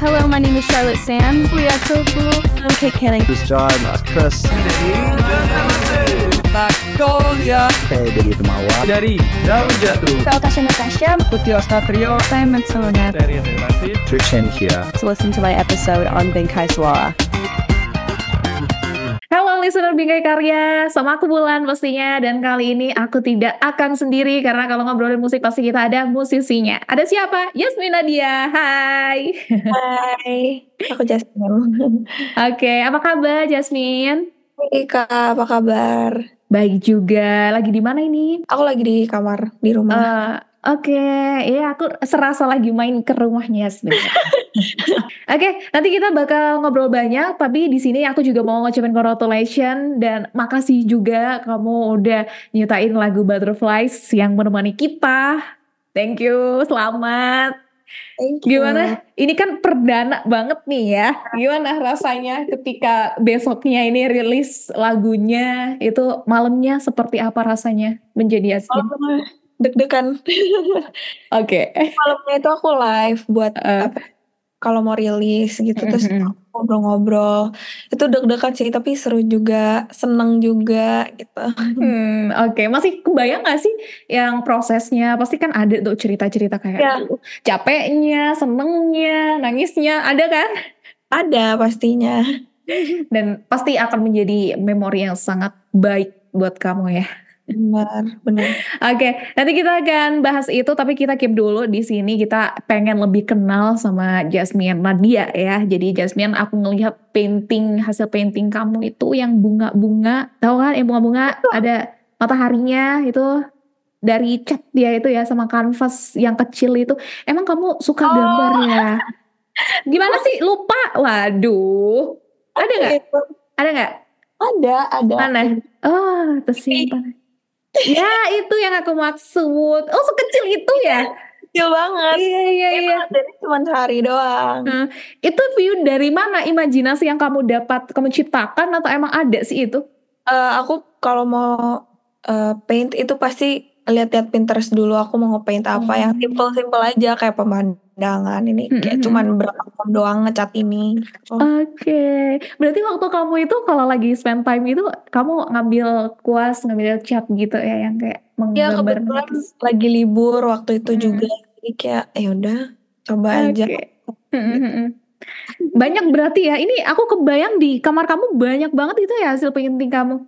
Hello, my name is Charlotte Sands. We are so cool. I'm Kate Canning. This is John, that's Chris. Magnolia Saya dari Temawa. dari Daun Jatuh Saya Tasha Natasha. Putih Ostatrio Simon Solonet. dari Relasi Trishan here. To listen to my episode on Bengkai Suara. Halo listener Bingkai Karya, sama aku Bulan pastinya dan kali ini aku tidak akan sendiri karena kalau ngobrolin musik pasti kita ada musisinya. Ada siapa? Yasmin Nadia. Hai. Hai, aku Jasmine. Oke, apa kabar Jasmine? Hai Kak, apa kabar? Baik juga. Lagi di mana ini? Aku lagi di kamar, di rumah. Eh, Oke, iya aku serasa lagi main ke rumahnya Yasmin. Oke, nanti kita bakal ngobrol banyak, tapi di sini aku juga mau ngucapin congratulations dan makasih juga kamu udah nyutain lagu Butterflies yang menemani kita. Thank you, selamat. Thank you. Gimana? Ini kan perdana banget nih ya. Gimana rasanya ketika besoknya ini rilis lagunya, itu malamnya seperti apa rasanya menjadi Yasmin? Malamnya deg-degan. Oke. Malamnya itu aku live buat Eh. apa? Kalau mau rilis gitu terus ngobrol-ngobrol. Itu deg-degan sih, tapi seru juga, seneng juga gitu. Hmm, oke. Masih kebayang gak sih yang prosesnya? Pasti kan ada tuh cerita-cerita kayak Ya. capeknya, senengnya, nangisnya, ada kan? Ada pastinya. Dan pasti akan menjadi memori yang sangat baik buat kamu ya. Benar, benar. Oke, nanti kita akan bahas itu, tapi kita keep dulu di sini. Kita pengen lebih kenal sama Jasmine Nadia ya. Jadi Jasmine, aku ngelihat painting hasil painting kamu itu yang bunga-bunga, tahu kan? Yang bunga-bunga ada mataharinya itu dari cat dia itu ya sama kanvas yang kecil itu. Emang kamu suka Oh. gambar ya? Gimana sih? Lupa? Waduh, ada nggak? Ada nggak? Ada, ada. Mana? Oh, tersimpan. Ya, itu yang aku maksud. Oh, sekecil itu ya? Kecil banget. Iya, iya, iya. Dari cuma sehari doang. Hmm, Itu view dari mana? Imajinasi yang kamu dapat, kamu ciptakan atau emang ada sih itu? Eh, aku kalau mau eh, paint itu pasti lihat-lihat Pinterest dulu. Aku mau ngepaint apa yang Oh. simple-simple aja kayak pemandangan ini kayak Mm-mm. cuman berapa jam doang ngecat ini. Oh, Oke, berarti waktu kamu itu kalau lagi spend time itu kamu ngambil kuas, ngambil cat gitu ya yang kayak ya menggambar kebetulan melukis. lagi libur waktu itu Mm. juga. Jadi kayak ya udah coba aja. Oke. Hmm, hmm, hmm. Banyak berarti ya. Ini aku kebayang di kamar kamu banyak banget itu ya hasil painting kamu.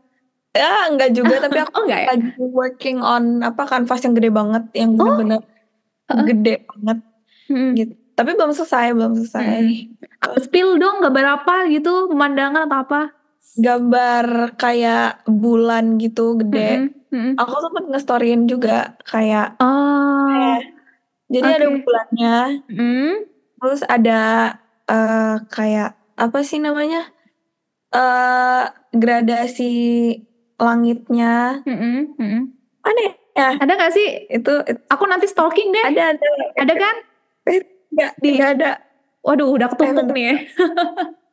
Ya enggak juga tapi aku Oh enggak ya? lagi working on apa kanvas yang gede banget yang Oh. bener-bener Heeh. gede banget Hmm. gitu. Tapi belum selesai, belum selesai. Hmm. Spill dong gambar apa gitu, pemandangan atau apa? Gambar kayak bulan gitu gede. Hmm, hmm. Aku sempet nge-storyin juga kayak Oh, jadi ada Oke. bulannya, hmm. terus ada eh, kayak apa sih namanya? eh gradasi langitnya. hmm, hmm. Aneh ya? Ada gak sih? Itu, itu Aku nanti stalking deh. ada ada Ada kan? enggak tidak ada. Waduh, udah ketumpuk nih ya.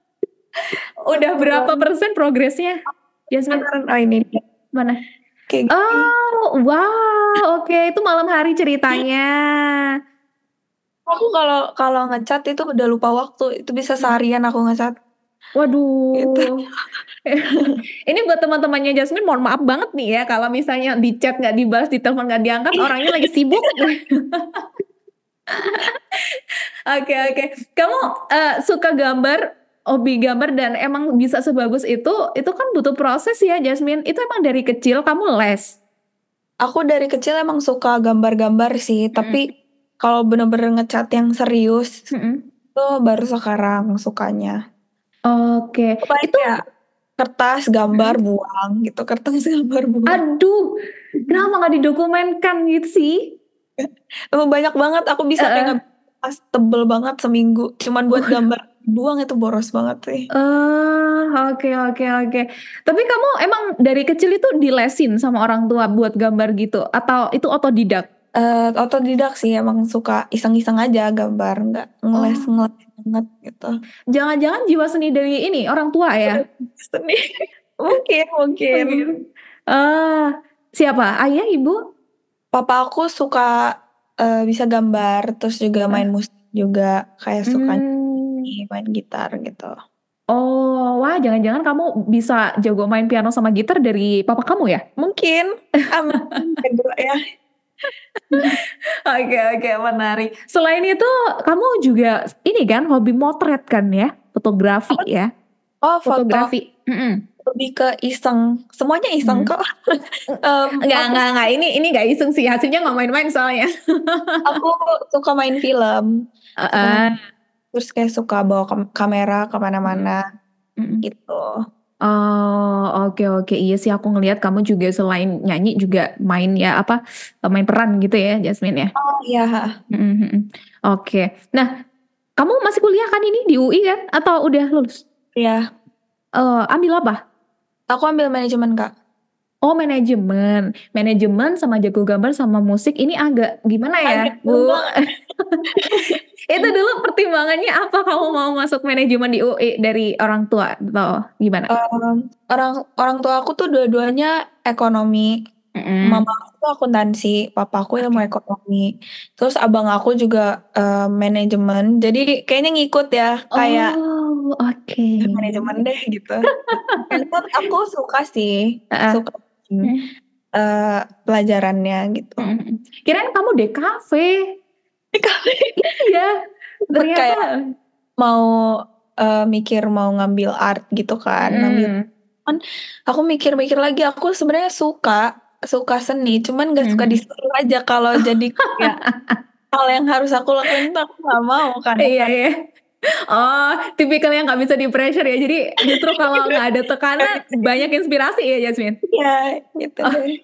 udah berapa persen progresnya? Yasmin, Oh ini mana? kayak gini. Oh, wow, oke. Itu malam hari ceritanya. Aku kalau kalau ngecat itu udah lupa waktu. Itu bisa seharian aku ngecat. Waduh. Gitu. Ini buat teman-temannya Jasmine, mohon maaf banget nih ya kalau misalnya di chat nggak dibalas, di telepon nggak diangkat, orangnya lagi sibuk. Oke oke. Kamu eh, suka gambar, hobi gambar dan emang bisa sebagus itu, itu kan butuh proses ya Jasmine. Itu emang dari kecil kamu les. Aku dari kecil emang suka gambar-gambar sih, tapi kalau bener-bener ngecat yang serius Mm-mm. itu baru sekarang sukanya. Oke. Apa Itu ya? Kertas gambar buang gitu, kertas gambar buang. aduh, kenapa nggak didokumenkan gitu sih? Emang banyak banget aku bisa Eh, kayak pas tebel banget seminggu cuman buat gambar buang itu boros banget sih. Oh, oke oke oke. Tapi kamu emang dari kecil itu dilesin sama orang tua buat gambar gitu atau itu otodidak? Eh otodidak sih emang suka iseng-iseng aja gambar nggak ngeles ngeles banget gitu. Jangan-jangan jiwa seni dari ini orang tua ya? Seni. mungkin mungkin. Ah, siapa? Ayah, ibu? Papa aku suka eh, bisa gambar terus juga main musik juga kayak suka Hmm, main gitar gitu. Oh, wah jangan-jangan kamu bisa jago main piano sama gitar dari papa kamu ya? Mungkin, amin, ya. Oke oke menarik. Selain itu kamu juga ini kan hobi motret kan ya? Fotografi ya? Oh, foto Fotografi. Mm-mm. lebih ke iseng, semuanya iseng Hmm. kok. Em, Enggak, aku- enggak, enggak. Ini ini enggak iseng sih. Hasilnya nggak main-main soalnya. Aku suka main film, Heeh. terus kayak suka bawa kam- kamera ke mana-mana Mm-mm. gitu. Oh, oke oke. Iya sih aku ngelihat kamu juga selain nyanyi juga main ya apa main peran gitu ya, Jasmine ya. Oh iya, Mm-mm, mm-mm. Oke. Nah, kamu masih kuliah kan ini di UI kan atau udah lulus? iya. Eh, ambil apa? Aku ambil manajemen kak. Oh manajemen, manajemen sama jago gambar sama musik ini agak gimana ya, Agak Bu? Itu dulu pertimbangannya apa kamu mau masuk manajemen di UI dari orang tua atau gimana? Em, orang orang tua aku tuh dua-duanya ekonomi. Mm-mm. Mama aku tuh akuntansi, papaku ilmu ekonomi. Terus abang aku juga eh, manajemen. Jadi kayaknya ngikut ya, kayak Oh oke. manajemen deh gitu. Dan tuh aku suka sih, Heeh. suka eh, pelajarannya gitu. Mm-mm. Kirain kamu DKV. Iya. Ternyata. Kayak Mau eh, mikir mau ngambil art gitu kan, ngambil Hmm. aku mikir-mikir lagi aku sebenarnya suka suka seni cuman gak suka Mhm. disuruh aja kalau jadi kayak hal yang harus aku lakuin tuh aku gak mau kan Iya iya. Oh, tipikal yang nggak bisa di pressure ya. Jadi justru kalau nggak ada tekanan banyak inspirasi ya Jasmine. ya gitu deh.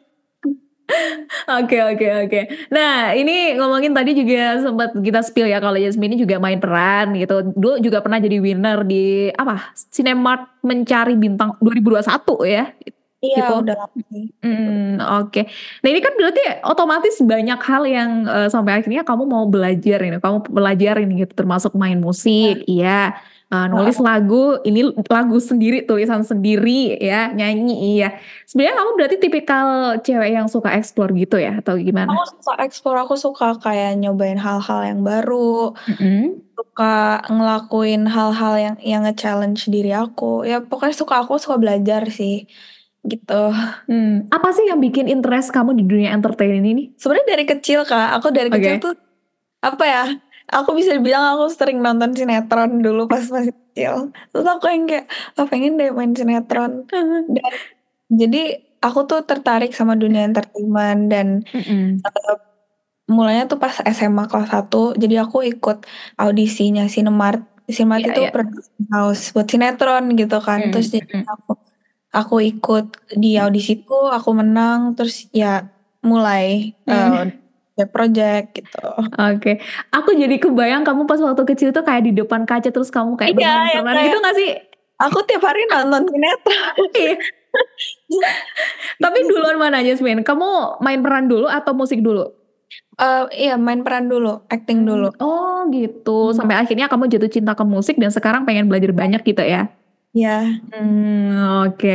Oke oke oke. Nah ini ngomongin tadi juga sempat kita spill ya kalau Jasmine ini juga main peran gitu. Dulu juga pernah jadi winner di apa Cinemark mencari bintang 2021 ya. iya Gitu. udah lama sih Hmm, oke. Nah ini kan berarti otomatis banyak hal yang eh, sampai akhirnya kamu mau belajar ini, kamu belajar ini gitu, termasuk main musik, iya, Eh, nulis lagu, ini lagu sendiri, tulisan sendiri, ya, nyanyi, iya. Sebenarnya kamu berarti tipikal cewek yang suka explore gitu ya, atau gimana? aku suka explore aku suka kayak nyobain hal-hal yang baru Mm-mm. suka ngelakuin hal-hal yang yang nge-challenge diri aku ya pokoknya suka aku suka belajar sih gitu Hmm, Apa sih yang bikin interest kamu di dunia entertain ini? sebenarnya dari kecil kak aku dari Oke. kecil tuh apa ya aku bisa bilang aku sering nonton sinetron dulu pas masih kecil terus aku yang kayak oh, pengen deh main sinetron dan jadi aku tuh tertarik sama dunia entertainment dan Mm-mm. eh, mulanya tuh pas SMA kelas 1 jadi aku ikut audisinya Cinemart Cinemart Iya, itu iya. production house buat sinetron gitu kan Mm, terus jadi mm. aku aku ikut di audisi itu aku menang terus ya mulai Mm. eh, project project gitu Oke, aku jadi kebayang kamu pas waktu kecil tuh kayak di depan kaca terus kamu kayak Iya, bermain kayak- gitu gak sih? aku tiap hari nonton sinetron Iya. Tapi duluan mana Jasmine? Kamu main peran dulu atau musik dulu? Eh, iya main peran dulu acting dulu Oh gitu. Hmm. Sampai akhirnya kamu jatuh cinta ke musik dan sekarang pengen belajar banyak gitu ya? Ya Hmm, oke.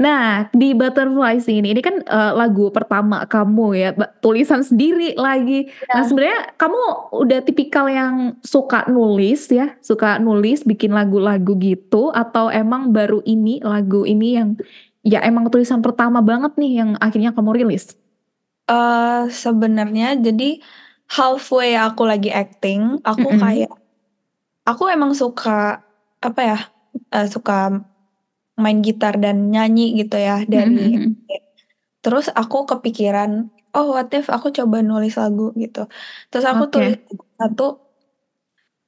Nah, di Butterflies ini, ini kan eh, lagu pertama kamu ya, tulisan sendiri lagi. Nah, Ya. sebenarnya kamu udah tipikal yang suka nulis ya, suka nulis, bikin lagu-lagu gitu, atau emang baru ini lagu ini yang ya emang tulisan pertama banget nih yang akhirnya kamu rilis? eh sebenarnya jadi halfway aku lagi acting aku Mm-mm. kayak aku emang suka apa ya eh, suka main gitar dan nyanyi gitu ya dari Mhm. terus aku kepikiran oh what if aku coba nulis lagu gitu terus aku Oke. tulis satu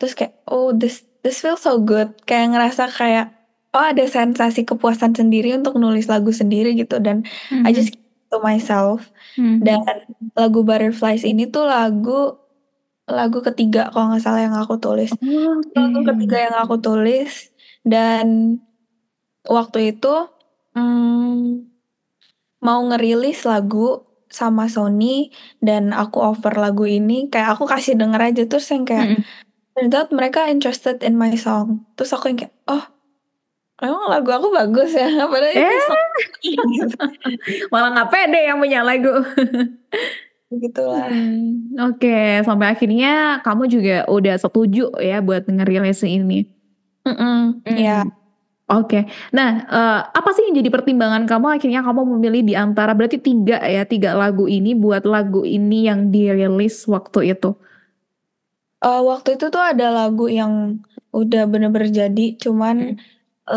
terus kayak oh this this feels so good kayak ngerasa kayak oh ada sensasi kepuasan sendiri untuk nulis lagu sendiri gitu dan I just keep it to myself Mhm. dan lagu Butterflies ini tuh lagu lagu ketiga kalau nggak salah yang aku tulis Oh, lagu oke. ketiga yang aku tulis dan waktu itu mm, mau ngerilis lagu sama Sony dan aku offer lagu ini kayak aku kasih denger aja terus yang kayak Mhm. turns out mereka interested in my song terus aku yang kayak oh emang lagu aku bagus ya padahal itu Eh. song gitu. Malah nggak pede yang punya lagu. Begitulah. Hmm, oke, sampai akhirnya kamu juga udah setuju ya buat ngerilis ini? Mhm, iya. Mmm, oke. Nah, eee, apa sih yang jadi pertimbangan kamu akhirnya kamu memilih di antara berarti 3 ya, 3 lagu ini buat lagu ini yang dirilis waktu itu? Eee, waktu itu tuh ada lagu yang udah bener-bener jadi, cuman Mhm.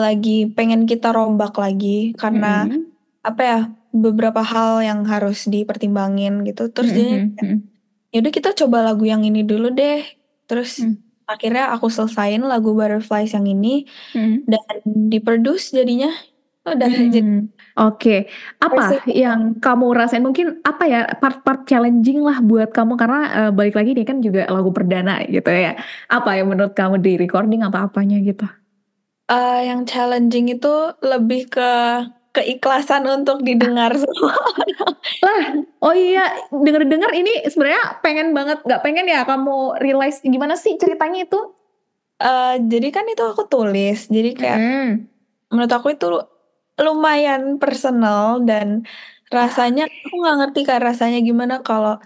lagi pengen kita rombak lagi karena, Mhm. apa ya, beberapa hal yang harus dipertimbangin gitu, terus Mhm jadinya mhm kayak, mhm. ya udah kita coba lagu yang ini dulu deh, terus Mmm. Akhirnya aku selesain lagu Butterflies yang ini Mhm. dan di-produce jadinya, udah jadi Mmm, oke. Apa versi yang kamu rasain mungkin apa ya, part-part challenging lah buat kamu karena, eee, balik lagi ini kan juga lagu perdana gitu ya. Apa yang menurut kamu di recording atau apanya gitu? Eee, yang challenging itu lebih ke keikhlasan untuk didengar semua orang. Lah, oh iya, denger-denger ini sebenarnya pengen banget nggak pengen ya kamu realize gimana sih ceritanya itu? Eee, jadi kan itu aku tulis, jadi kayak Mhm. menurut aku itu lumayan personal dan rasanya aku nggak ngerti Kak, rasanya gimana kalau,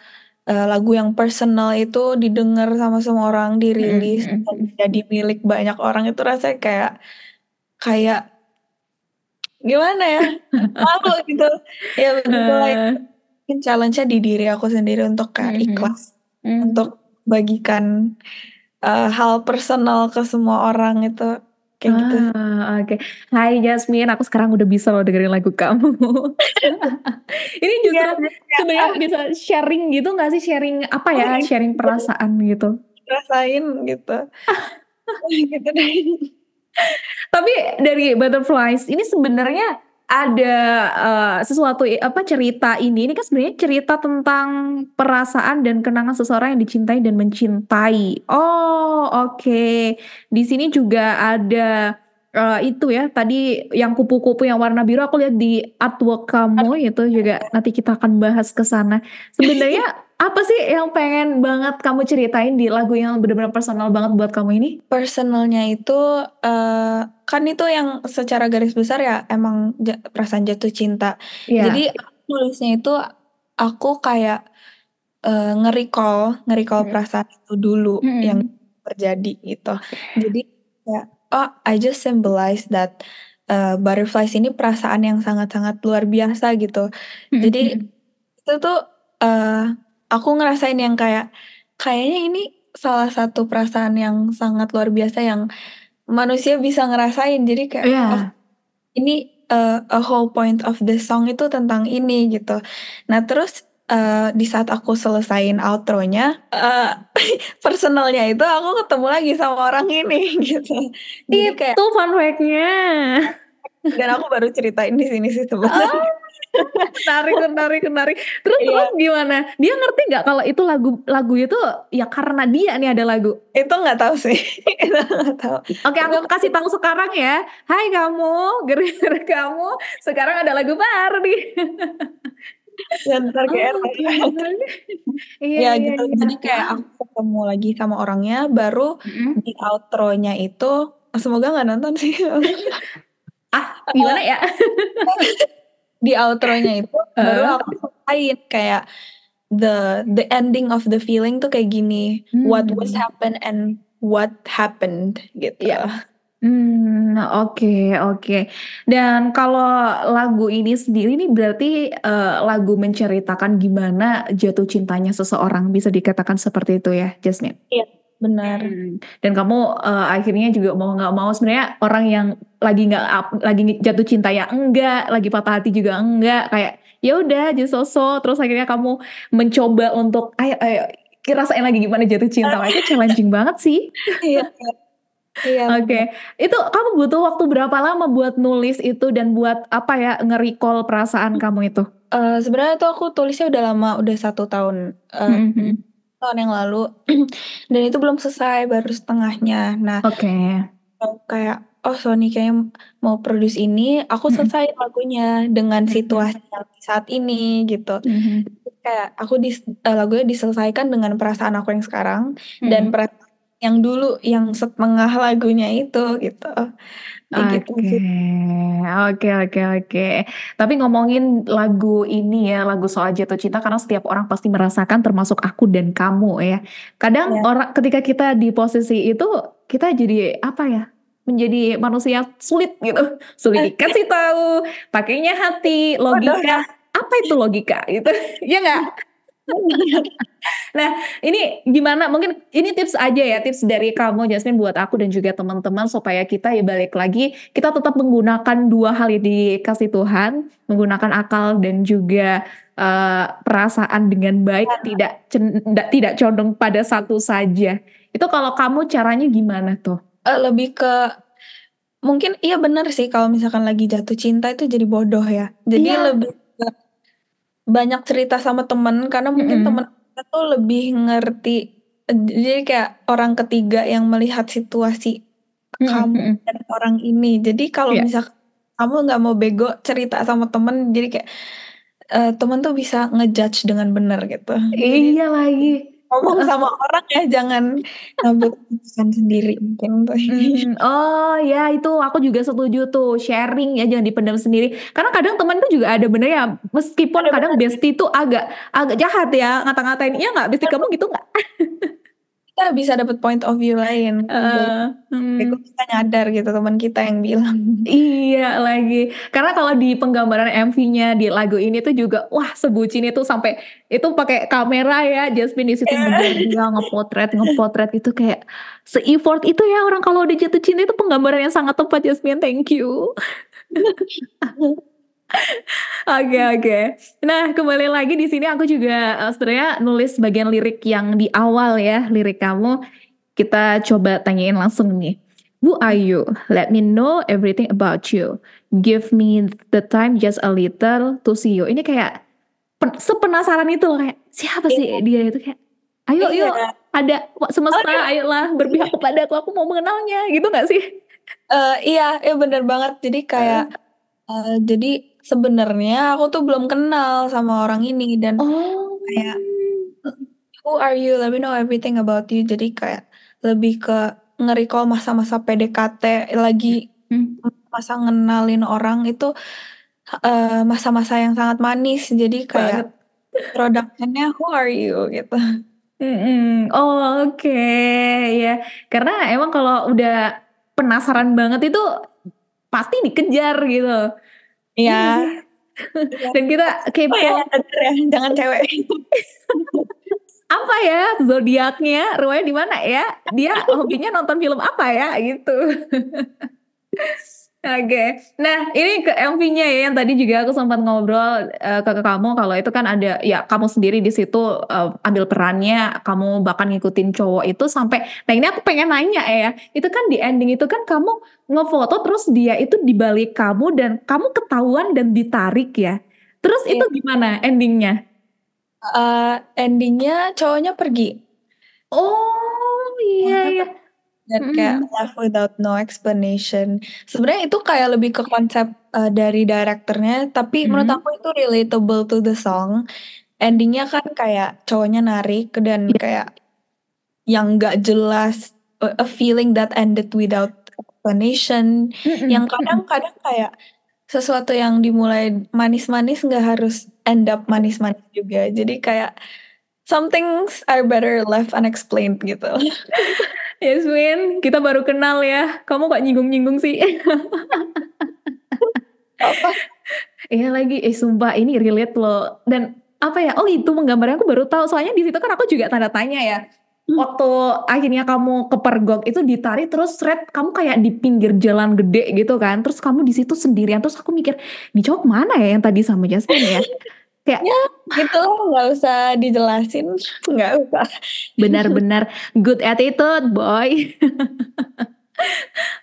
eee, lagu yang personal itu didengar sama semua orang, dirilis, mhm dan jadi milik banyak orang itu rasanya kayak kayak gimana ya, malu gitu. Ya Eee. mungkin challenge-nya di diri aku sendiri untuk kayak Mhm, ikhlas mmm. untuk bagikan, eee, hal personal ke semua orang itu, kayak gitu. Ah, oke. Hai Jasmine, aku sekarang udah bisa loh dengerin lagu kamu. Ini Iya, justru jadi kayak, sebenarnya bisa sharing gitu nggak sih? Sharing apa ya, iya, sharing betul. perasaan gitu. Rasain gitu. Gitu deh. Tapi dari Butterflies ini sebenarnya ada, eee, sesuatu apa, cerita ini, ini kan sebenarnya cerita tentang perasaan dan kenangan seseorang yang dicintai dan mencintai. Oh, oke. Di sini juga ada, eee, itu ya, tadi yang kupu-kupu yang warna biru aku lihat di artwork kamu, itu juga nanti kita akan bahas ke sana. Sebenarnya apa sih yang pengen banget kamu ceritain di lagu yang bener-bener personal banget buat kamu ini? Personal-nya itu, eee, kan itu yang secara garis besar ya emang perasaan jatuh cinta. Iya. Jadi aku nulisnya itu aku kayak, eee, nge-recall nge-recall perasaan itu dulu yang Mhm. terjadi gitu. Jadi kayak, oh I just symbolize that, eee, Butterflies ini perasaan yang sangat-sangat luar biasa gitu. Jadi itu tuh, eee, aku ngerasain yang kayak, kayaknya ini salah satu perasaan yang sangat luar biasa yang manusia bisa ngerasain. Jadi kayak, oh Iya. ini, eee, a whole point of the song itu tentang ini gitu. Nah terus, eee, di saat aku selesaiin outro-nya, eee, personal-nya itu aku ketemu lagi sama orang ini gitu. Jadi kayak Itu fun fact-nya. dan aku baru ceritain di sini sih Oh, sebenarnya. Menarik menarik menarik. Terus Iya. terus gimana? Dia ngerti nggak kalau itu lagu lagu itu ya karena dia nih ada lagu? Itu nggak tahu sih, itu nggak tahu. Oke, aku kasih tahu sekarang ya. Hai kamu, gara-gara kamu sekarang ada lagu baru nih. Entar Oh, GR oke. Iya Ya iya gitu, iya. jadi kayak aku ketemu lagi sama orangnya, baru Mhm. di outro-nya itu semoga nggak nonton sih. Ah, gimana ya? Di outro-nya itu baru Heeh. aku ceritain kayak the the ending of the feeling tuh kayak gini, what was happen and what happened gitu. Iya. Mmm, oke oke. Dan kalau lagu ini sendiri nih berarti, eee, lagu menceritakan gimana jatuh cintanya seseorang, bisa dikatakan seperti itu ya, Jasmine? Iya, benar. Mmm, dan kamu, eee, akhirnya juga mau nggak mau sebenarnya orang yang lagi nggak lagi jatuh cinta ya enggak, lagi patah hati juga enggak, kayak ya udah just so-so, terus akhirnya kamu mencoba untuk, "Ayo ayo, rasain lagi gimana jatuh cinta." Itu challenging banget sih. Iya iya. Oke, itu kamu butuh waktu berapa lama buat nulis itu dan buat apa ya, nge-recall perasaan kamu itu? Eee, sebenarnya tuh aku tulisnya udah lama, udah 1 tahun, eee, Mhm mhm. Tahun yang lalu dan itu belum selesai, baru setengahnya. Nah Oke. kayak, oh Sony kayaknya mau produce ini, aku Mhm. selesaiin lagunya dengan situasi yang saat ini gitu. Mhm. Terus kayak aku dis eee, lagunya diselesaikan dengan perasaan aku yang sekarang dan Mhm. perasaan yang dulu yang setengah lagunya itu gitu. Gitu Oke, oke oke oke. Tapi ngomongin lagu ini ya, lagu soal jatuh cinta karena setiap orang pasti merasakan termasuk aku dan kamu ya. Kadang Iya. orang ketika kita di posisi itu kita jadi apa ya? Menjadi manusia sulit gitu. Sulit dikasih tahu, pakainya hati, logika. Apa itu logika gitu? Iya nggak? Nah, ini gimana? Mungkin ini tips aja ya, tips dari kamu Jasmine buat aku dan juga teman-teman supaya kita ya balik lagi kita tetap menggunakan dua hal yang dikasih Tuhan, menggunakan akal dan juga eh, perasaan dengan baik, tidak cen- nggak- tidak condong pada satu saja. Itu kalau kamu caranya gimana tuh? Eh, lebih ke mungkin iya bener sih kalau misalkan lagi jatuh cinta itu jadi bodoh ya. Jadi Iya. lebih banyak cerita sama temen karena mungkin Mm-mm. temen kita tuh lebih ngerti. Jadi kayak orang ketiga yang melihat situasi Mm-mm, kamu dan orang ini. Jadi kalau Iya. misalkan kamu nggak mau bego cerita sama temen, jadi kayak eh, temen tuh bisa ngejudge dengan benar gitu. Jadi Iya lagi. Ngomong sama orang ya jangan ngambil keputusan sendiri mungkin. Hmm, oh ya itu aku juga setuju tuh sharing ya jangan dipendam sendiri. Karena kadang teman tuh juga ada bener ya meskipun Ada kadang bestie tuh agak agak jahat ya ngata-ngatain iya nggak bestie kamu gitu nggak Kita bisa dapat point of view lain. Eh, hmm, kita nyadar gitu teman kita yang bilang. iya lagi. Karena kalau di penggambaran MV-nya di lagu ini tuh juga wah sebucin itu sampai itu pakai kamera ya Jasmine di situ ngejar dia ngepotret ngepotret itu kayak se-effort itu ya orang. Kalau udah jatuh cinta itu penggambaran yang sangat tepat Jasmine. Thank you Oke oke. Nah kembali lagi di sini aku juga eh, sebenarnya nulis bagian lirik yang di awal ya lirik kamu. Kita coba tanyain langsung nih. Who are you? Let me know everything about you. Give me the time just a little to see you. Ini kayak pen- sepenasaran itu loh kayak siapa sih dia itu kayak. Ayo Iya. yuk ada semesta ayolah berpihak kepada aku aku mau mengenalnya gitu nggak sih? Eh, iya, iya bener banget. Jadi kayak eh, jadi sebenarnya aku tuh belum kenal sama orang ini dan Oh. kayak who are you? Let me know everything about you. Jadi kayak lebih ke nge-recall masa-masa PDKT lagi Hmm. masa ngenalin orang itu eh, masa-masa yang sangat manis. Jadi kayak productionnya who are you gitu. Mm-mm. Oh, oke ya. Karena emang kalau udah penasaran banget itu pasti dikejar gitu. Iya. Dan kita kepo Oh ya, denger ya, jangan cewek. apa ya zodiaknya, rumahnya di mana ya? Dia hobinya nonton film apa ya gitu. Oke, nah ini ke MV-nya ya yang tadi juga aku sempat ngobrol eh, ke, ke kamu kalau itu kan ada ya kamu sendiri di situ eh, ambil perannya, kamu bahkan ngikutin cowok itu sampai. Nah ini aku pengen nanya ya, itu kan di ending itu kan kamu ngefoto terus dia itu di balik kamu dan kamu ketahuan dan ditarik ya. Terus itu gimana endingnya? Eh, endingnya cowoknya pergi Oh iya iya. Dan kayak left without no explanation. Sebenarnya itu kayak lebih ke konsep eh, dari direkturnya, tapi menurut Hmm. aku itu relatable to the song. Endingnya kan kayak cowoknya narik dan kayak yang nggak jelas, a a feeling that ended without explanation. Mm-mm, Yang mm-mm. kadang-kadang kayak sesuatu yang dimulai manis-manis nggak harus end up manis-manis juga. Jadi kayak some things are better left unexplained gitu. Yasmin, kita baru kenal ya. Kamu kok nyinggung-nyinggung sih? Apa? Iya lagi, eh sumpah ini relate loh. Dan apa ya? Oh itu menggambarnya aku baru tahu. Soalnya di situ kan aku juga tanda tanya ya. Waktu akhirnya kamu kepergok itu ditarik terus red kamu kayak di pinggir jalan gede gitu kan. Terus kamu di situ sendirian. Terus aku mikir, nih cowok mana ya yang tadi sama Jasmine ya? Kayak gitu nggak usah dijelasin, nggak usah. benar-benar good attitude boy.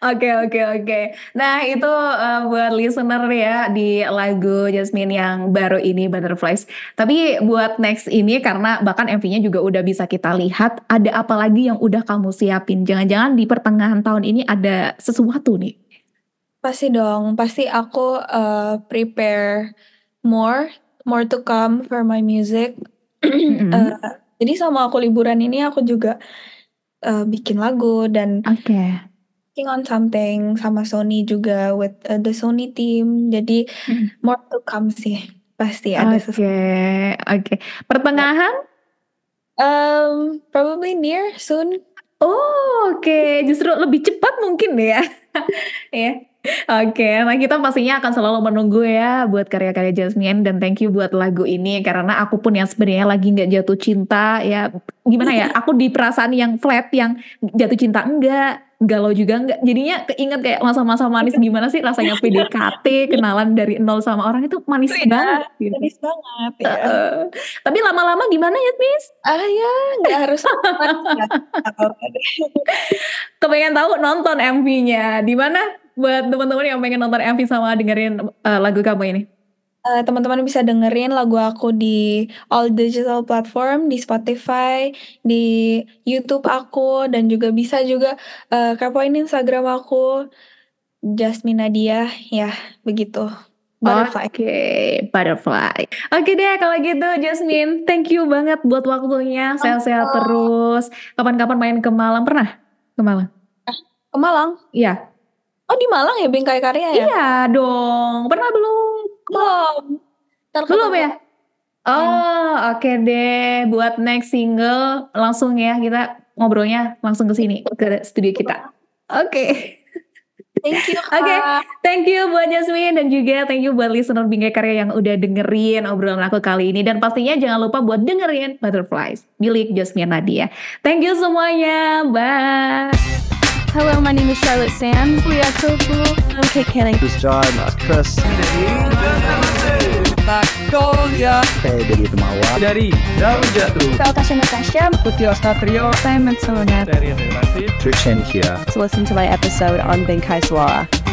Oke oke oke. Nah itu eh, buat listener ya di lagu Jasmine yang baru ini Butterflies. Tapi buat next ini karena bahkan MV-nya juga udah bisa kita lihat. Ada apa lagi yang udah kamu siapin? Jangan-jangan di pertengahan tahun ini ada sesuatu nih. Pasti dong, pasti aku uh, prepare more, more to come for my music. Uh, jadi sama aku liburan ini aku juga uh, bikin lagu dan Oke. working on something sama Sony juga with uh, the Sony team. Jadi Hmm. more to come sih. Pasti ada Oke, sesuatu. oke. Pertengahan? Um, probably near soon. Oh, oke. Justru lebih cepat mungkin ya. ya. Oke, nah kita pastinya akan selalu menunggu ya buat karya-karya Jasmine dan thank you buat lagu ini karena aku pun yang sebenarnya lagi nggak jatuh cinta ya gimana ya aku di perasaan yang flat yang jatuh cinta enggak galau juga enggak jadinya keinget kayak masa-masa manis gimana sih rasanya PDKT kenalan dari nol sama orang itu manis Iya, banget gitu. Manis banget ya. Heeh. tapi lama-lama gimana ya Miss? Ah ya, nggak harus. kepengen tahu nonton MV-nya di mana buat teman-teman yang pengen nonton MV sama dengerin uh, lagu kamu ini Eh, teman-teman bisa dengerin lagu aku di all digital platform di Spotify, di YouTube aku dan juga bisa juga eh, kepoin Instagram aku Jasmine Nadia ya begitu. Butterfly. Oke, butterfly. Oke deh kalau gitu Jasmine, thank you banget buat waktunya. Sehat-sehat terus. Kapan-kapan main ke Malang pernah? Ke Malang? Ke Malang. Iya. Oh di Malang ya Bingkai Karya ya? Iya dong. Pernah belum? Belum. Ntar Belum ya? Oh, oke deh. Buat next single langsung ya kita ngobrolnya langsung ke sini ke studio kita. Oke. Thank you. Oke. Thank you buat Jasmine dan juga thank you buat listener Bingkai Karya yang udah dengerin obrolan aku kali ini dan pastinya jangan lupa buat dengerin Butterflies milik Jasmine Nadia. Thank you semuanya. Bye. Hello, my name is Charlotte Sam. We are so cool. I'm Kate Canning. This is John. That's Chris. Magnolia. Hej, det heter Mawa. Dari Raujatu. Cała Kasia Natasha. Putio Ostatrio. Simon Sonet. Dari Rafid. Trishan here. To listen to my episode on Benkai Suara.